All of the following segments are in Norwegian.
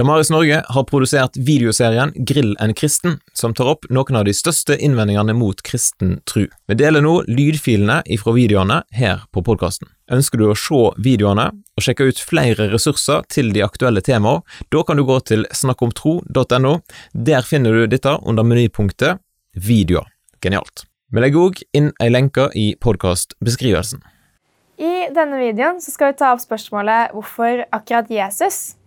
Damaris Norge har produsert videoserien Grill en kristen, som tar opp noen av de største innvendingene mot kristen tru. Vi deler nå lydfilene ifra videoene her på podkasten. Ønsker du å se videoene og sjekke ut flere ressurser til de aktuelle temaene, da kan du gå til snakkomtro.no. Der finner du dette under menypunktet Videoer. Genialt. Vi legger òg inn ei lenke i podkastbeskrivelsen. I denne videoen skal vi ta opp spørsmålet hvorfor akkurat Jesus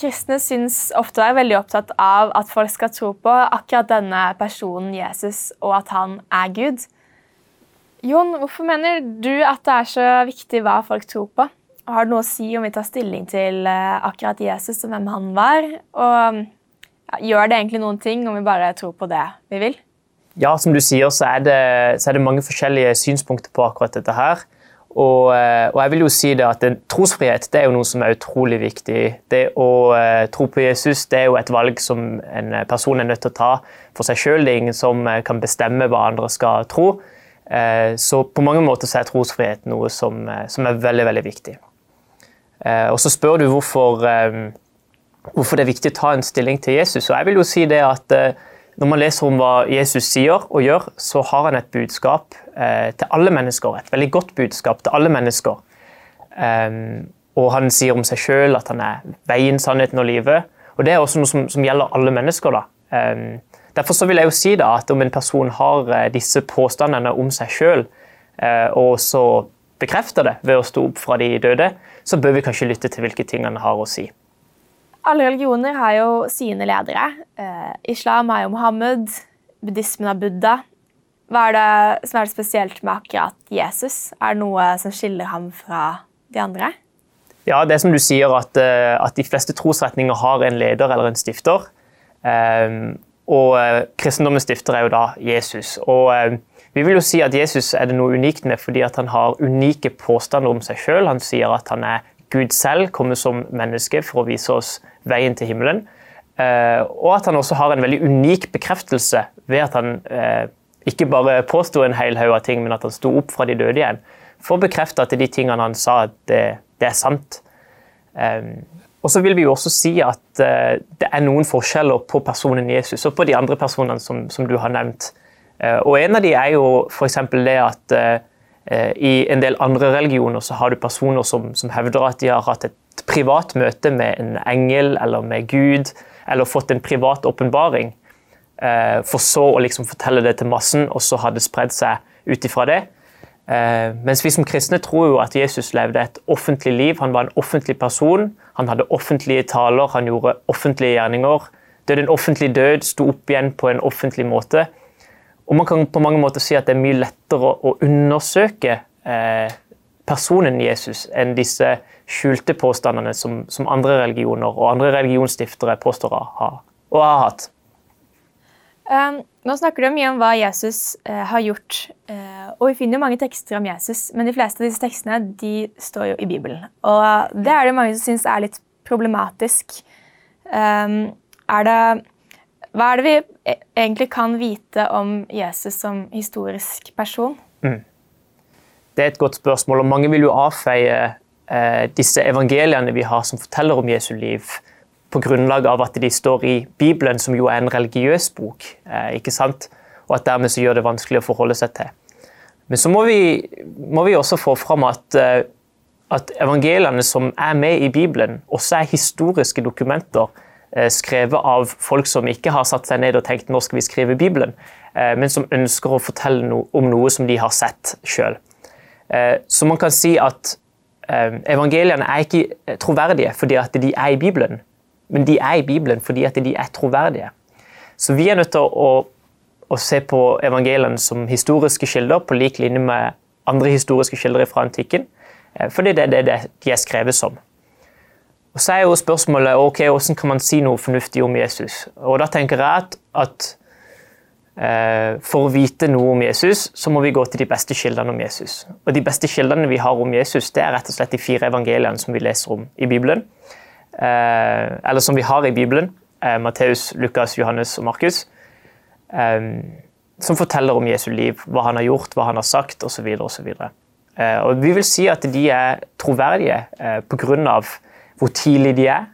kristne syns ofte å være veldig opptatt av at folk skal tro på akkurat denne personen Jesus, og at han er Gud. Jon, hvorfor mener du at det er så viktig hva folk tror på? Har det noe å si om vi tar stilling til eh, akkurat Jesus og hvem han var? Og ja, gjør det egentlig noen ting om vi bare tror på det vi vil? Ja, som du sier, så er det, så er det mange forskjellige synspunkter på akkurat dette her. Og, eh, og, jeg vil jo si det at Trosfrihet det er jo noe som er utrolig viktig. Det å uh, tro på Jesus det er jo et valg som en person er nødt til å ta for seg sjøl. Det er ingen som uh, kan bestemme hva andre skal tro. Uh, så på mange måter så er trosfrihet noe som, som er veldig veldig viktig. og Så spør du hvorfor, hvorfor, det er viktig å ta en stilling til Jesus. Og jeg vil jo si det at når man leser om hva Jesus sier og gjør, så har han et budskap eh, til alle mennesker. Et veldig godt budskap til alle mennesker. Um, og han sier om seg sjøl at han er veien, sannheten og livet. Og det er også noe som, som gjelder alle mennesker. da. Um, derfor så vil jeg jo si da, at om en person har uh, disse påstandene om seg sjøl, eh, og så bekrefter det ved å stå opp fra de døde, så bør vi kanskje lytte til hvilke ting han har å si. Alle religioner har jo sine ledere. Uh, islam har jo Mohammed, buddhismen har Buddha. Hva er det som er det spesielt med akkurat Jesus? Er det noe som skiller ham fra de andre? Ja, det er som du sier, at, uh, at de fleste trosretninger har en leder eller en stifter. Um, og kristendommens stifter er jo da Jesus. Og vi vil jo si at Jesus er det noe unikt med fordi at han har unike påstander om seg sjøl. Han sier at han er Gud selv, kommer som menneske for å vise oss veien til himmelen. Eh, og at han også har en veldig unik bekreftelse ved at han eh, ikke bare påsto en hel haug av ting, men at han sto opp fra de døde igjen. For å bekrefte at de tingene han sa, det, det er sant. Eh, og så vil vi jo også si at det er noen forskjeller på personen Jesus og på de andre personene som, som du har nevnt. Og en av de er jo f.eks. det at i en del andre religioner så har du personer som, som hevder at de har hatt et privat møte med en engel eller med Gud, eller fått en privat åpenbaring, eh, for så å liksom fortelle det til massen, og så har det spredd seg ut ifra det. Eh, mens vi som kristne tror jo at Jesus levde et offentlig liv. Han var en offentlig person. Han hadde offentlige taler, han gjorde offentlige gjerninger. Døde en offentlig død, sto opp igjen på en offentlig måte. Og Man kan på mange måter si at det er mye lettere å undersøke eh, personen Jesus enn disse skjulte påstandene som, som, andre religioner og andre religionsstiftere påstår å ha og har hatt. Um, nå snakker du mye om hva Jesus uh, har gjort, uh, og vi finner jo mange tekster om Jesus, men de fleste av disse tekstene de står jo i Bibelen. Og det er det mange som syns er litt problematisk. Um, er det, hva er det vi e, egentlig kan vite om Jesus som historisk person? Mm. Det er et godt spørsmål, og mange vil jo avfeie eh, disse evangeliene vi har som forteller om Jesu liv, på grunnlag av at de står i Bibelen, som jo er en religiøs bok. Eh, ikke sant? Og at dermed så gjør det vanskelig å forholde seg til. Men så må vi, må vi også få fram at, eh, at evangeliene som er med i Bibelen, også er historiske dokumenter eh, skrevet av folk som ikke har satt seg ned og tenkt nå skal vi skrive Bibelen, eh, men som ønsker å fortelle no om noe som de har sett sjøl. Eh, så man kan si at eh, evangeliene er ikke troverdige fordi at de er i Bibelen, men de er i Bibelen fordi at de er troverdige. Så vi er nødt til å, å se på evangeliene som historiske kilder, på lik linje med andre historiske kilder fra antikken, eh, fordi det er det de er skrevet som. Og Så er jo spørsmålet ok, hvordan kan man si noe fornuftig om Jesus. Og Da tenker jeg at, at Eh, for å vite noe om Jesus, så må vi gå til de beste kildene om Jesus. Og De beste kildene vi har om Jesus, det er rett og slett de fire evangeliene som vi leser om i Bibelen. Eh, eller som vi har i Bibelen. Eh, Matteus, Lukas, Johannes og Markus. Som forteller om Jesu liv, hva han har gjort, hva han har sagt osv. osv. Og vi vil si at de er troverdige pga. Hvor tidlig de er,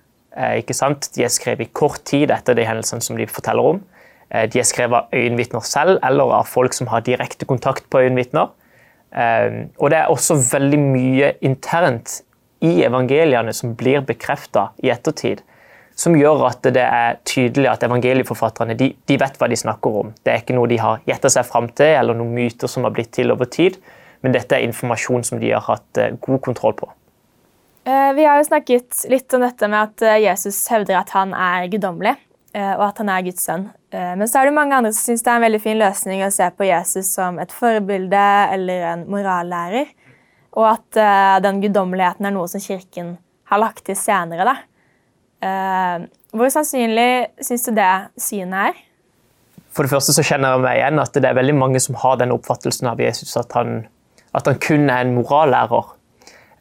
ikke sant? De er skrevet i kort tid etter de hendelsene som de forteller om. De er skrevet av øyenvitner selv, eller av folk som har direkte kontakt på øyenvitner. Og det er også veldig mye internt i evangeliene som blir bekrefta i ettertid som gjør at det er tydelig at evangelieforfatterne de, de, vet hva de snakker om. Det er ikke noe de har gjetta seg fram til, eller noen myter som har blitt til over tid, men dette er informasjon som de har hatt eh, god kontroll på. Eh, vi har jo snakket litt om dette med at eh, Jesus hevder at han er guddommelig, og at han er Guds sønn. Men så er det mange andre som syns det er en veldig fin løsning å se på Jesus som et forbilde eller en morallærer, og at den guddommeligheten er noe som Kirken har lagt til senere. da. Hvor sannsynlig syns du det synet er? For det første så kjenner jeg meg igjen at det er veldig mange som har den oppfattelsen av Jesus at han, at han kun er en morallærer.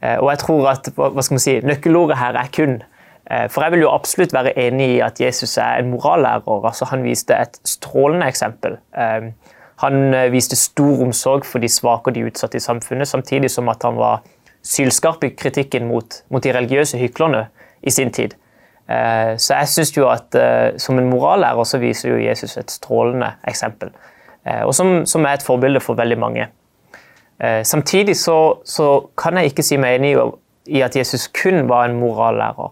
Uh, og jeg tror at hva skal man si, nøkkelordet her er kun. Uh, for jeg vil jo absolutt være enig i at Jesus er en morallærer. altså Han viste et strålende eksempel. Han viste stor omsorg for de svake og de utsatte i samfunnet, samtidig som at han var sylskarp i kritikken mot, mot de religiøse hyklerne i sin tid. Eh, så jeg synes jo at eh, som en morallærer så viser jo Jesus et strålende eksempel. Eh, og som, som er et forbilde for veldig mange. Samtidig så, så kan jeg ikke si meg enig i at Jesus kun var en morallærer.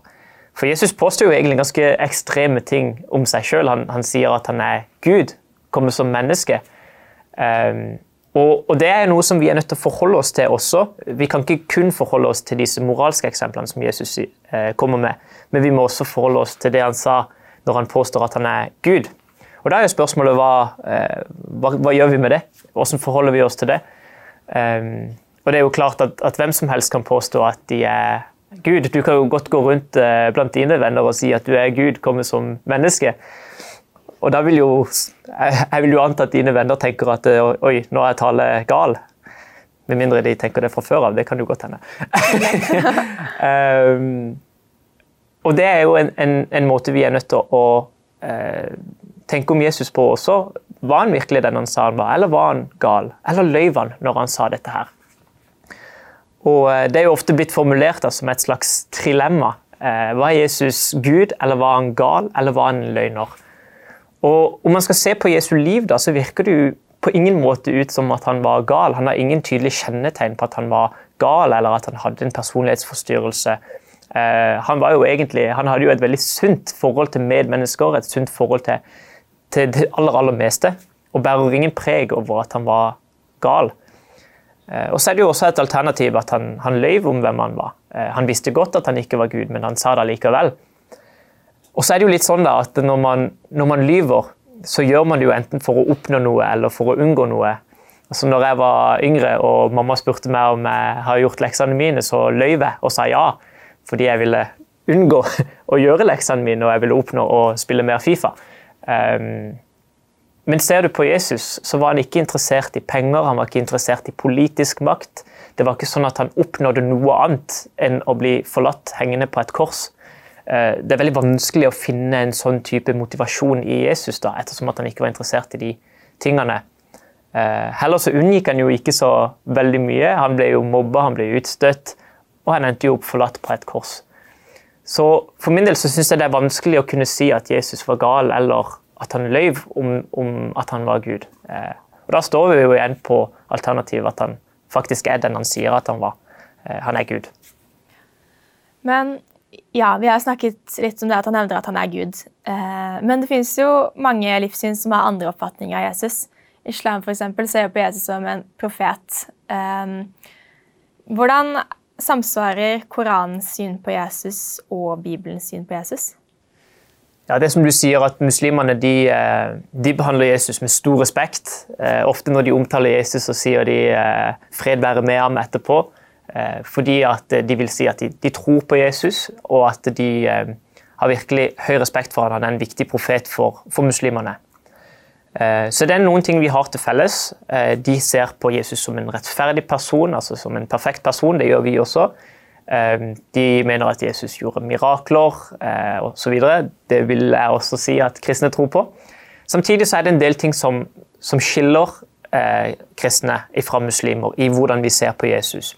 For Jesus påstår jo egentlig ganske ekstreme ting om seg sjøl. Han, han, sier at han er Gud, kommer som menneske. Um, og, og, Det er noe som vi er nødt til å forholde oss til også. Vi kan ikke kun forholde oss til disse moralske eksemplene som Jesus eh, kommer med, men vi må også forholde oss til det han sa når han påstår at han er Gud. Og Da er jo spørsmålet hva, eh, hva, hva gjør vi med det? Hvordan forholder vi oss til det? Um, og det er jo klart at, at, hvem som helst kan påstå at de er Gud. Du kan jo godt gå rundt uh, blant dine venner og si at du er Gud, kommer som menneske. Og da vil jo, jeg vil jo anta at dine venner tenker at eh, oi, nå er tallet gal. Med mindre de tenker det fra før av. Det kan jo godt hende. um, og det er jo en, en, en, måte vi er nødt til å uh, tenke om Jesus på også. Var han virkelig den han sa han var, eller var han gal? Eller løy han når han sa dette her? Og uh, Det er jo ofte blitt formulert som et slags trilemma. Uh, var Jesus Gud, eller var han gal, eller var han løgner? Og Om man skal se på Jesu liv, da, så virker det jo på ingen måte ut som at han var gal. Han har ingen tydelig kjennetegn på at han var gal eller at han hadde en personlighetsforstyrrelse. Uh, han, var jo egentlig, han hadde jo et veldig sunt forhold til medmennesker, et sunt forhold til, til det aller, aller meste. Og bærer ingen preg over at han var gal. Uh, og så er det jo også et alternativ at han, han løy om hvem han var. Uh, han visste godt at han ikke var Gud, men han sa det likevel. Og så er det jo litt sånn da, at når man, når man lyver, så gjør man det jo enten for å oppnå noe eller for å unngå noe. Altså når jeg var yngre og mamma spurte meg om jeg har gjort leksene mine, så løy jeg og sa ja. Fordi jeg ville unngå å gjøre leksene mine og jeg ville oppnå å spille mer Fifa. Um, men ser du på Jesus, så var han ikke interessert i penger, han var ikke interessert i politisk makt. Det var ikke sånn at han oppnådde noe annet enn å bli forlatt hengende på et kors. Eh, det er veldig vanskelig å finne en sånn type motivasjon i Jesus, da, ettersom at han ikke var interessert i de tingene. Eh, heller så unngikk han jo ikke så veldig mye. Han ble jo mobba, han ble utstøtt, og han endte jo opp forlatt på et kors. Så For min del så syns jeg det er vanskelig å kunne si at Jesus var gal, eller at han løy om, om, at han var Gud. Eh, og Da står vi jo igjen på alternativet at han faktisk er den han sier at han var. Han er Gud. Men ja, vi har snakket litt om det at han nevner at han er Gud. Eh, men det finnes jo mange livssyn som har andre oppfatninger av Jesus. Islam for eksempel, ser på Jesus som en profet. Eh, hvordan samsvarer Koranens syn på Jesus og Bibelens syn på Jesus? Ja, det som du sier at Muslimene de, eh, de behandler Jesus med stor respekt. Ofte når de omtaler Jesus, så sier de 'fred være med ham' etterpå. Eh, fordi at de vil si at de, de tror på Jesus, og at de eh, har virkelig høy respekt for ham. han er en viktig profet for, for muslimene. Eh, så det er noen ting vi har til felles. De ser på Jesus som en rettferdig person, altså som en perfekt person. Det gjør vi også. De mener at Jesus gjorde mirakler osv. Det vil jeg også si at kristne tror på. Samtidig så er det en del ting som, som skiller kristne fra muslimer i hvordan vi ser på Jesus.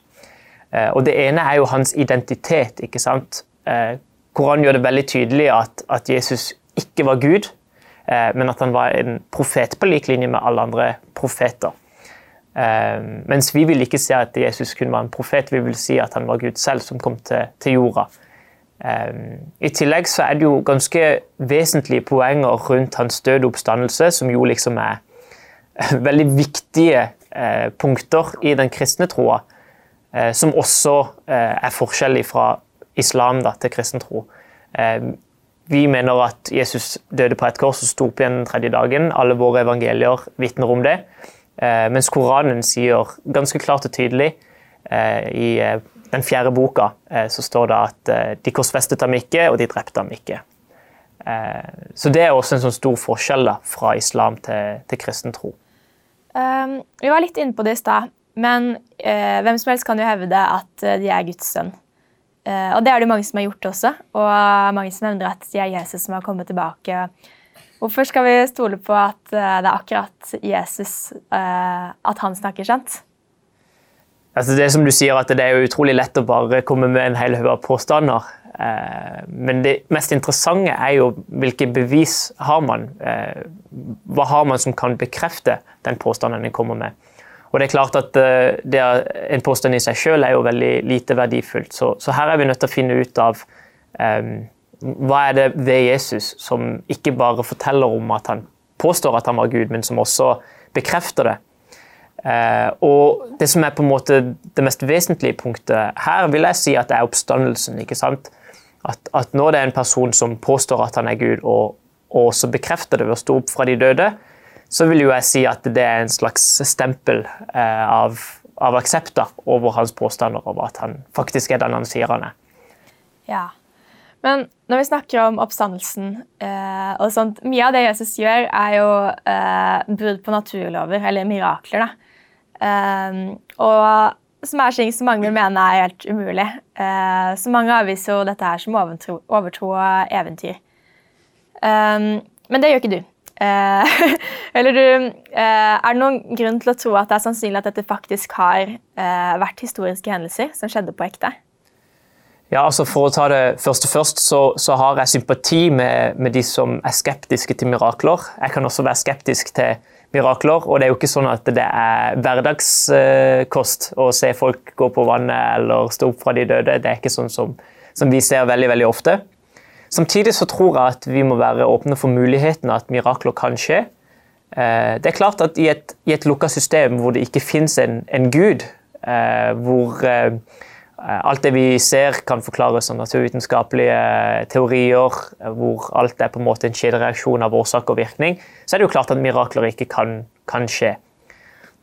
Eh, og Det ene er jo hans identitet. ikke sant? Eh, Koranen gjør det veldig tydelig at, at Jesus ikke var Gud, eh, men at han var en profet på lik linje med alle andre profeter. Eh, mens vi vil ikke si at Jesus kun var en profet, vi vil si at han var Gud selv som kom til, jorda. Eh, I tillegg så er det jo ganske vesentlige poenger rundt hans døde oppstandelse, som jo liksom er veldig viktige eh, punkter i den kristne troa, eh, som også eh, er forskjellig fra islam da, til kristen tro. Eh, vi mener at Jesus døde på et kors og sto opp igjen den tredje dagen. Alle våre evangelier vitner om det. Eh, mens Koranen sier ganske klart og tydelig eh, i den fjerde boka så står det at de korsfestet ham ikke, og de drepte ham ikke. Så det er også en sånn stor forskjell da, fra islam til, til kristen tro. Um, vi var litt inne på det i stad, men uh, hvem som helst kan jo hevde at de er Guds sønn. Uh, og det er det mange som har gjort også, og mange som nevner at det er Jesus som har kommet tilbake. Hvorfor skal vi stole på at uh, det er akkurat Jesus, uh, at han snakker sant? Altså det som du sier, at det er utrolig lett å bare komme med en hel haug av påstander. Men det mest interessante er jo hvilke bevis har man. Hva har man som kan bekrefte den påstanden en kommer med. Og det er klart at eh, det er, En påstand i seg selv er jo veldig lite verdifullt. Så, så her er vi nødt til å finne ut av um, hva er det ved Jesus som ikke bare forteller om at han påstår at han var Gud, men som også bekrefter det. Uh, og Det som er på en måte det mest vesentlige punktet her, vil jeg si at det er oppstandelsen. ikke sant? At, at når det er en person som påstår at han er Gud, og, og også bekrefter det ved å stå opp fra de døde, så vil jo jeg si at det er en slags stempel eh, av, av aksepta over hans påstander om at han faktisk er den han sier han er. Ja, men når vi snakker om oppstandelsen eh, og sånt, Mye av det Jesus gjør, er jo eh, brudd på naturlover, eller mirakler. da. Eh, og som er ting som mange vil mene er helt umulig. Eh, så mange avviser jo dette her som overtro, overtro og eventyr. Eh, men det gjør ikke du. Eh, eller du, eh, er det noen grunn til å tro at det er sannsynlig at dette faktisk har eh, vært historiske hendelser som skjedde på ekte? Ja, altså For å ta det første først, så, så har jeg sympati med, med, de som er skeptiske til mirakler. Jeg kan også være skeptisk til mirakler, og det er jo ikke sånn at det er hverdagskost å se folk gå på vannet eller stå opp fra de døde. Det er ikke sånn som, som vi ser veldig, veldig ofte. Samtidig så tror jeg at vi må være åpne for muligheten at mirakler kan skje. Eh, det er klart at I et, i et lukka system hvor det ikke fins en, en, gud, eh, hvor eh, alt det vi ser kan forklares av naturvitenskapelige teorier, hvor alt er på en måte en kjedereaksjon av årsak og virkning, så er det jo klart at mirakler ikke kan, kan skje.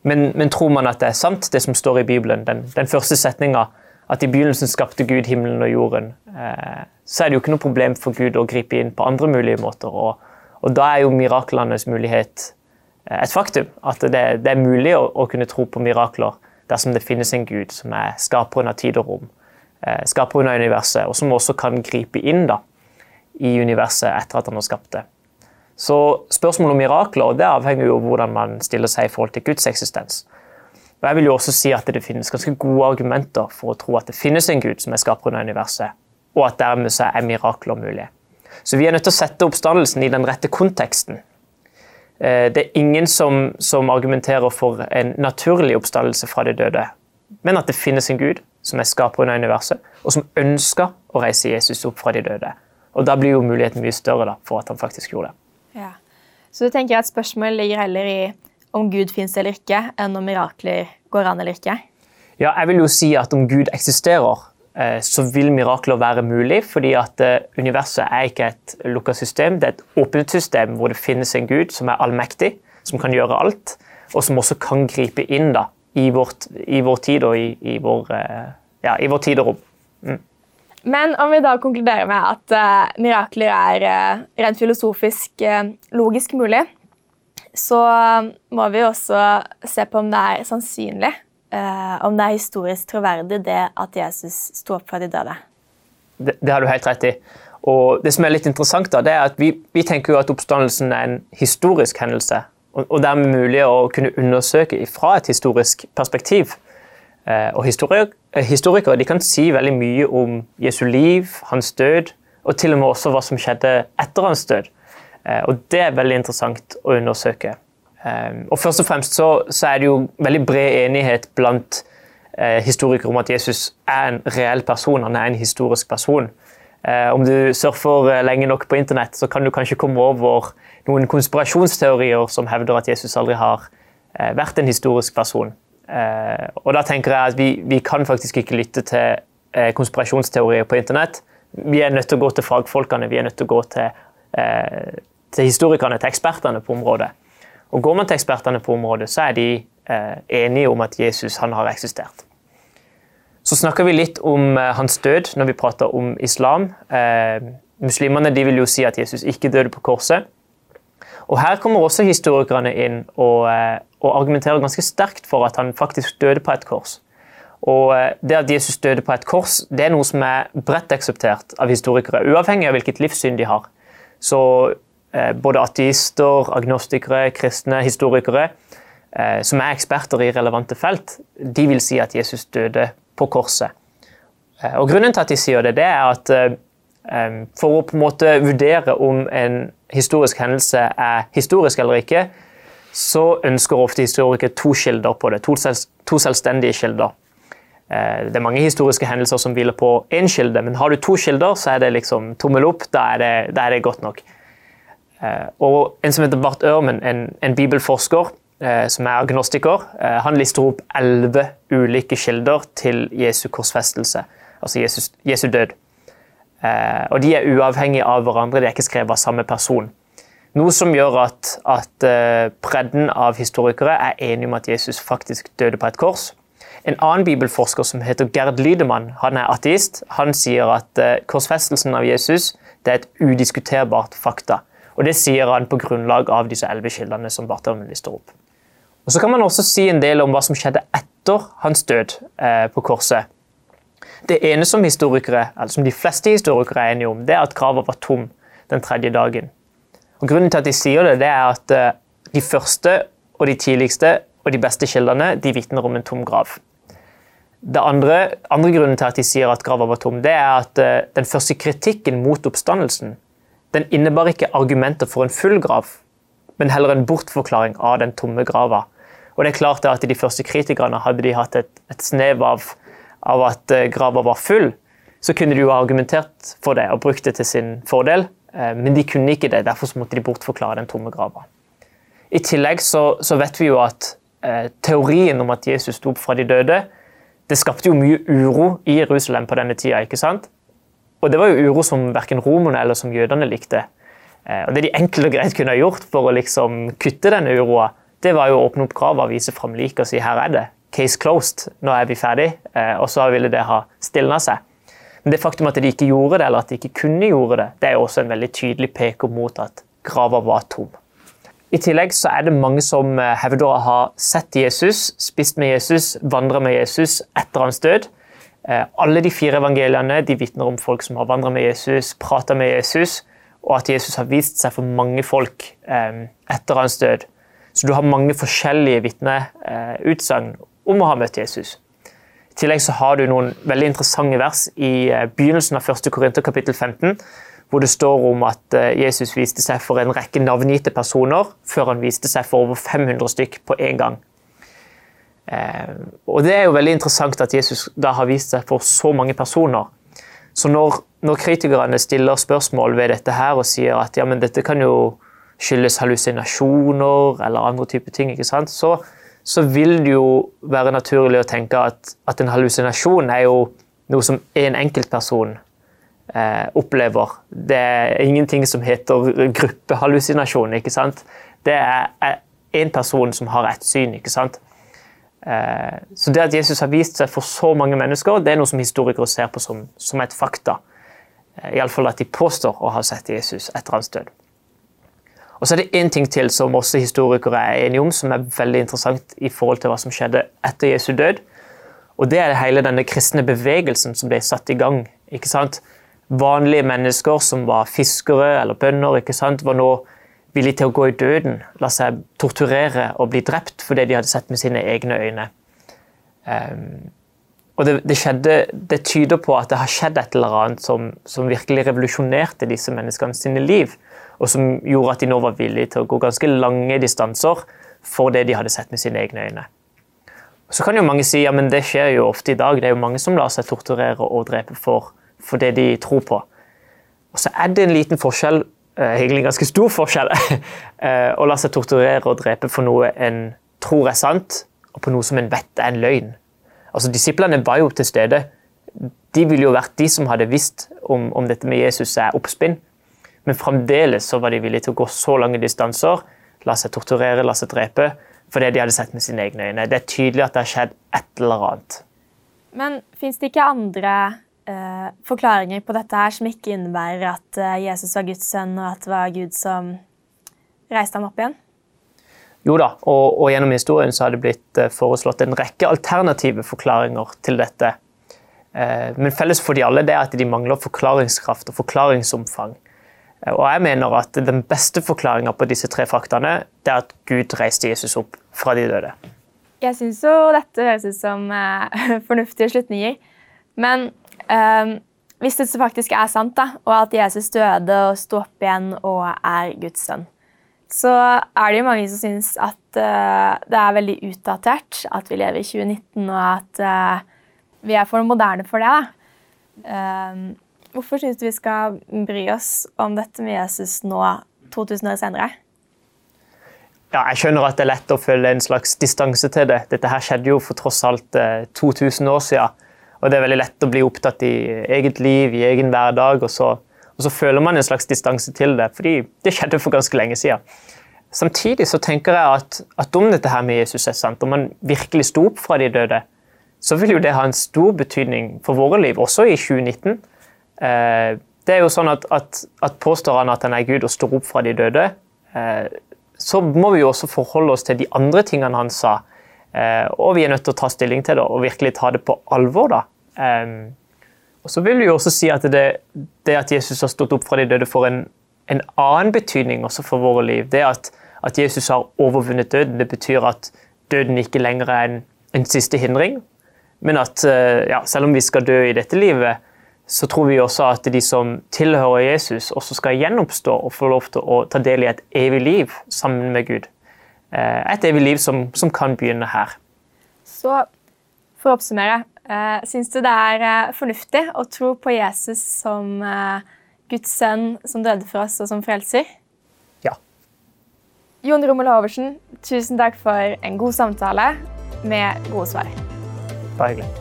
Men, men, tror man at det er sant, det som står i Bibelen, den, den første setninga, at i begynnelsen skapte Gud himmelen og jorden, eh, så er det jo ikke noe problem for Gud å gripe inn på andre mulige måter. Og, og da er jo miraklenes mulighet eh, et faktum. At det, det er mulig å, å, kunne tro på mirakler dersom det finnes en Gud som er skaperen av tid og rom, eh, skaperen av universet, og som også kan gripe inn da, i universet etter at han har skapt det. Så spørsmålet om mirakler det avhenger jo av hvordan man stiller seg i forhold til Guds eksistens. Og jeg vil jo også si at Det finnes ganske gode argumenter for å tro at det finnes en gud som er skaperen av universet, og at dermed så er mirakler mulig. Så vi er nødt til å sette oppstandelsen i den rette konteksten. Eh, det er ingen som, som argumenterer for en naturlig oppstandelse fra de døde, men at det finnes en gud som er skaperen av universet, og som ønsker å reise Jesus opp fra de døde. Og Da blir jo muligheten mye større da, for at han faktisk gjorde det. Ja. Så du tenker at spørsmålet ligger heller i om Gud fins eller ikke, enn om mirakler går an eller ikke? Ja, jeg vil jo si at om Gud eksisterer, eh, så vil mirakler være mulig, fordi at eh, universet er ikke et lukka system. Det er et åpent system hvor det finnes en gud som er allmektig, som kan gjøre alt, og som også kan gripe inn da, i, vårt, i vår tid og i, i, vår, eh, ja, i vår tid og rom. Mm. Men om vi da konkluderer med at uh, mirakler er uh, rent filosofisk uh, logisk mulig, så må vi også se på om det er sannsynlig, eh, om det er historisk troverdig, det at Jesus sto opp fra de døde. Det, det, har du helt rett i. Og det som er litt interessant da, det er at vi, vi tenker jo at oppstandelsen er en historisk hendelse. Og, og dermed mulig å kunne undersøke fra et historisk perspektiv. Eh, og historikere, historikere kan si veldig mye om Jesu liv, hans død, og til og med også hva som skjedde etter hans død. Eh, og Det er veldig interessant å undersøke. Eh, og Først og fremst så, så er det jo veldig bred enighet blant eh, historikere om at Jesus er en reell person, han er en historisk person. Om du surfer lenge nok på internett, så kan du kanskje komme over noen konspirasjonsteorier som hevder at Jesus aldri har vært en historisk person. Og da tenker jeg at vi, vi kan faktisk ikke lytte til konspirasjonsteorier på internett. Vi er nødt til å gå til fagfolkene, vi er nødt til å gå til til historikerne, til ekspertene på området. Og Går man til ekspertene på området, så er de eh, enige om at Jesus han har eksistert. Så snakker vi litt om eh, hans død når vi prater om islam. Eh, muslimene vil jo si at Jesus ikke døde på korset. Og Her kommer også historikerne inn og, eh, og argumenterer ganske sterkt for at han faktisk døde på et kors. Og eh, Det at Jesus døde på et kors, det er noe som er bredt akseptert av historikere, uavhengig av hvilket livssyn de har. Så både ateister, agnostikere, kristne, historikere, eh, som er eksperter i relevante felt, de vil si at Jesus døde på korset. Eh, og Grunnen til at de sier det, det er at for å på en måte vurdere om en historisk hendelse er historisk eller ikke, så ønsker ofte historikere to kilder på det. To selvstendige kilder. Det er mange historiske hendelser som hviler på én kilde, men har du to kilder, så er det liksom tommel opp. Da er det, da er det godt nok. Eh, og en som heter Bart Ørmen, en, en bibelforsker eh, som er agnostiker, eh, han lister opp elleve ulike kilder til Jesu korsfestelse, altså Jesus, Jesu død. Og De er uavhengige av hverandre, de er ikke skrevet av samme person. Noe som gjør at, at bredden av historikere er enige om at Jesus faktisk døde på et kors. En annen bibelforsker som heter Gerd Lydemann, han er ateist. Han sier at korsfestelsen av Jesus det er et udiskuterbart fakta. Og Det sier han på grunnlag av disse elleve kildene som Barthelmen lister opp. Og Så kan man også si en del om hva som skjedde etter hans død eh, på korset. Det ene som historikere, eller som de fleste historikere er enige om, det er at grava var tom den tredje dagen. Og Grunnen til at de sier det, det er at eh, de første og de tidligste og de beste kildene de vitner om en tom grav. Det andre, andre grunnen til at de sier at grava var tom, det er at eh, den første kritikken mot oppstandelsen den innebar ikke argumenter for en full grav, men heller en bortforklaring av den tomme grava. Og det er klart at De første kritikerne hadde de hatt et, et snev av, av at eh, grava var full, så kunne de jo ha argumentert for det og brukt det til sin fordel, eh, men de kunne ikke det. Derfor måtte de bortforklare den tomme grava. I tillegg så, så vet vi jo at eh, teorien om at Jesus sto opp fra de døde, det skapte jo mye uro i Jerusalem på denne tida. ikke sant? Og Det var jo uro som verken romerne eller som jødene likte. Eh, og Det de enkelt og greit kunne ha gjort for å liksom kutte denne uroa, det var jo å åpne opp grava, vise fram liket og si her er det. Case closed, nå er vi ferdig. Eh, og så ville det ha stilna seg. Men det faktum at de ikke gjorde det, eller at de ikke kunne gjøre det, det er jo også en veldig tydelig peker mot at grava var tom. I tillegg så er det mange som eh, hevder å ha sett Jesus, spist med Jesus, vandra med Jesus etter hans død. Eh, alle de fire evangeliene de vitner om folk som har vandra med Jesus, prata med Jesus, og at Jesus har vist seg for mange folk eh, etter hans død. Så du har mange forskjellige vitneutsagn om å ha møtt Jesus. I tillegg så har du noen veldig interessante vers i eh, begynnelsen av 1. Korinter kapittel 15, hvor det står om at Jesus viste seg for en rekke navngitte personer, før han viste seg for over 500 stykk på én gang. Eh, og Det er jo veldig interessant at Jesus da har vist seg for så mange personer. Så når, når kritikerne stiller spørsmål ved dette her og sier at ja, men dette kan jo skyldes hallusinasjoner eller andre typer ting, ikke sant? Så, så vil det jo være naturlig å tenke at, at en hallusinasjon er jo noe som en enkeltperson eh, opplever. Det er ingenting som heter gruppehallusinasjon. ikke sant? Det er én person som har ett syn. ikke sant? Eh, så det at Jesus har vist seg for så mange mennesker, det er noe som historikere ser på som, som et fakta. Eh, Iallfall at de påstår å ha sett Jesus etter hans død. Og så er det én ting til som også historikere er enige om, som er veldig interessant i forhold til hva som skjedde etter Jesu død. Og Det er hele denne kristne bevegelsen som ble satt i gang. ikke sant? Vanlige mennesker som var fiskere eller bønder, ikke sant? var nå villige til å gå i døden, la seg torturere og bli drept for det de hadde sett med sine egne øyne. Um, og det, det, skjedde, det, tyder på at det har skjedd et eller annet som, som, virkelig revolusjonerte disse menneskene sine liv, og som gjorde at de nå var villige til å gå ganske lange distanser for det de hadde sett med sine egne øyne. Så kan jo mange si ja, men det skjer jo ofte i dag. Det er jo mange som lar seg torturere og drepe for, for det de tror på. Og så er det en liten forskjell, egentlig en ganske stor forskjell, eh, å la seg torturere og drepe for noe en tror er sant, og på noe som en vet er en løgn. Altså, Disiplene var jo til stede. De ville jo vært de som hadde visst om, om dette med Jesus er oppspinn. Men fremdeles så var de villige til å gå så lange distanser, la seg torturere, la seg drepe, for det de hadde sett med sine egne øyne. Det er tydelig at det har skjedd et eller annet. Men fins det ikke andre eh, forklaringer på dette her som ikke innebærer at uh, Jesus var Guds sønn, og at det var Gud som reiste ham opp igjen? Jo da, og, og, gjennom historien så har det blitt uh, foreslått en rekke alternative forklaringer til dette. Men felles for de alle det er at de mangler forklaringskraft og forklaringsomfang. Og jeg mener at Den beste forklaringa på disse tre faktaene det er at Gud reiste Jesus opp fra de døde. Jeg syns jo dette høres ut som fornuftige slutninger. Men eh, hvis det faktisk er sant, da, og at Jesus døde og sto opp igjen og er Guds sønn, så er det jo mange som syns at uh, det er veldig utdatert at vi lever i 2019, og at uh, vi er for moderne for det. Uh, hvorfor syns du vi skal bry oss om dette med Jesus nå, 2000 år senere? Ja, jeg skjønner at det er lett å føle en slags distanse til det. Dette her skjedde jo for tross alt 2000 år siden. Og det er veldig lett å bli opptatt i eget liv, i egen hverdag, og så og så føler man en slags distanse til det, fordi det skjedde for ganske lenge siden. Samtidig så tenker jeg at, at om dette her med Jesus er sant, om han virkelig sto opp fra de døde, så vil jo det ha en stor betydning for våre liv, også i 2019. Eh, det er jo sånn at, at, at, Påstår han at han er Gud og står opp fra de døde, eh, så må vi jo også forholde oss til de andre tingene han sa. Eh, og vi er nødt til å ta stilling til det og virkelig ta det på alvor. da. Eh, og så vil vi også si at det, det at Jesus har stått opp fra de døde, får en, en annen betydning også for våre liv. Det at, at, Jesus har overvunnet døden, det betyr at døden ikke lenger er en, en siste hindring. Men at eh, ja, selv om vi skal dø i dette livet, så tror vi også at de som tilhører Jesus, også skal gjenoppstå og få lov til å ta del i et evig liv sammen med Gud. Eh, et evig liv som, som kan begynne her. Så for å oppsummere Syns du det er uh, fornuftig å tro på Jesus som uh, Guds sønn som døde for oss, og som frelser? Ja. Jon Rommel Hoversen, tusen takk for en god samtale med gode svar. Bare hyggelig.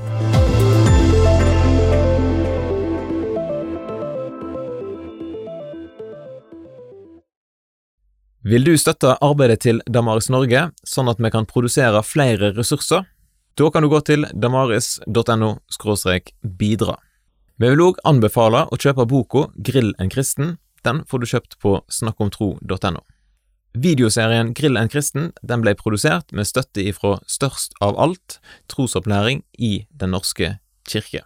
Vil du støtte arbeidet til Damaris Norge, sånn at vi kan produsere flere ressurser? Da kan du gå til damaris.no bidra. Vi vil òg anbefale å kjøpe boka Grill en kristen. Den får du kjøpt på snakkomtro.no. Videoserien Grill en kristen den ble produsert med støtte ifra Størst av alt, trosopplæring i Den norske kirke.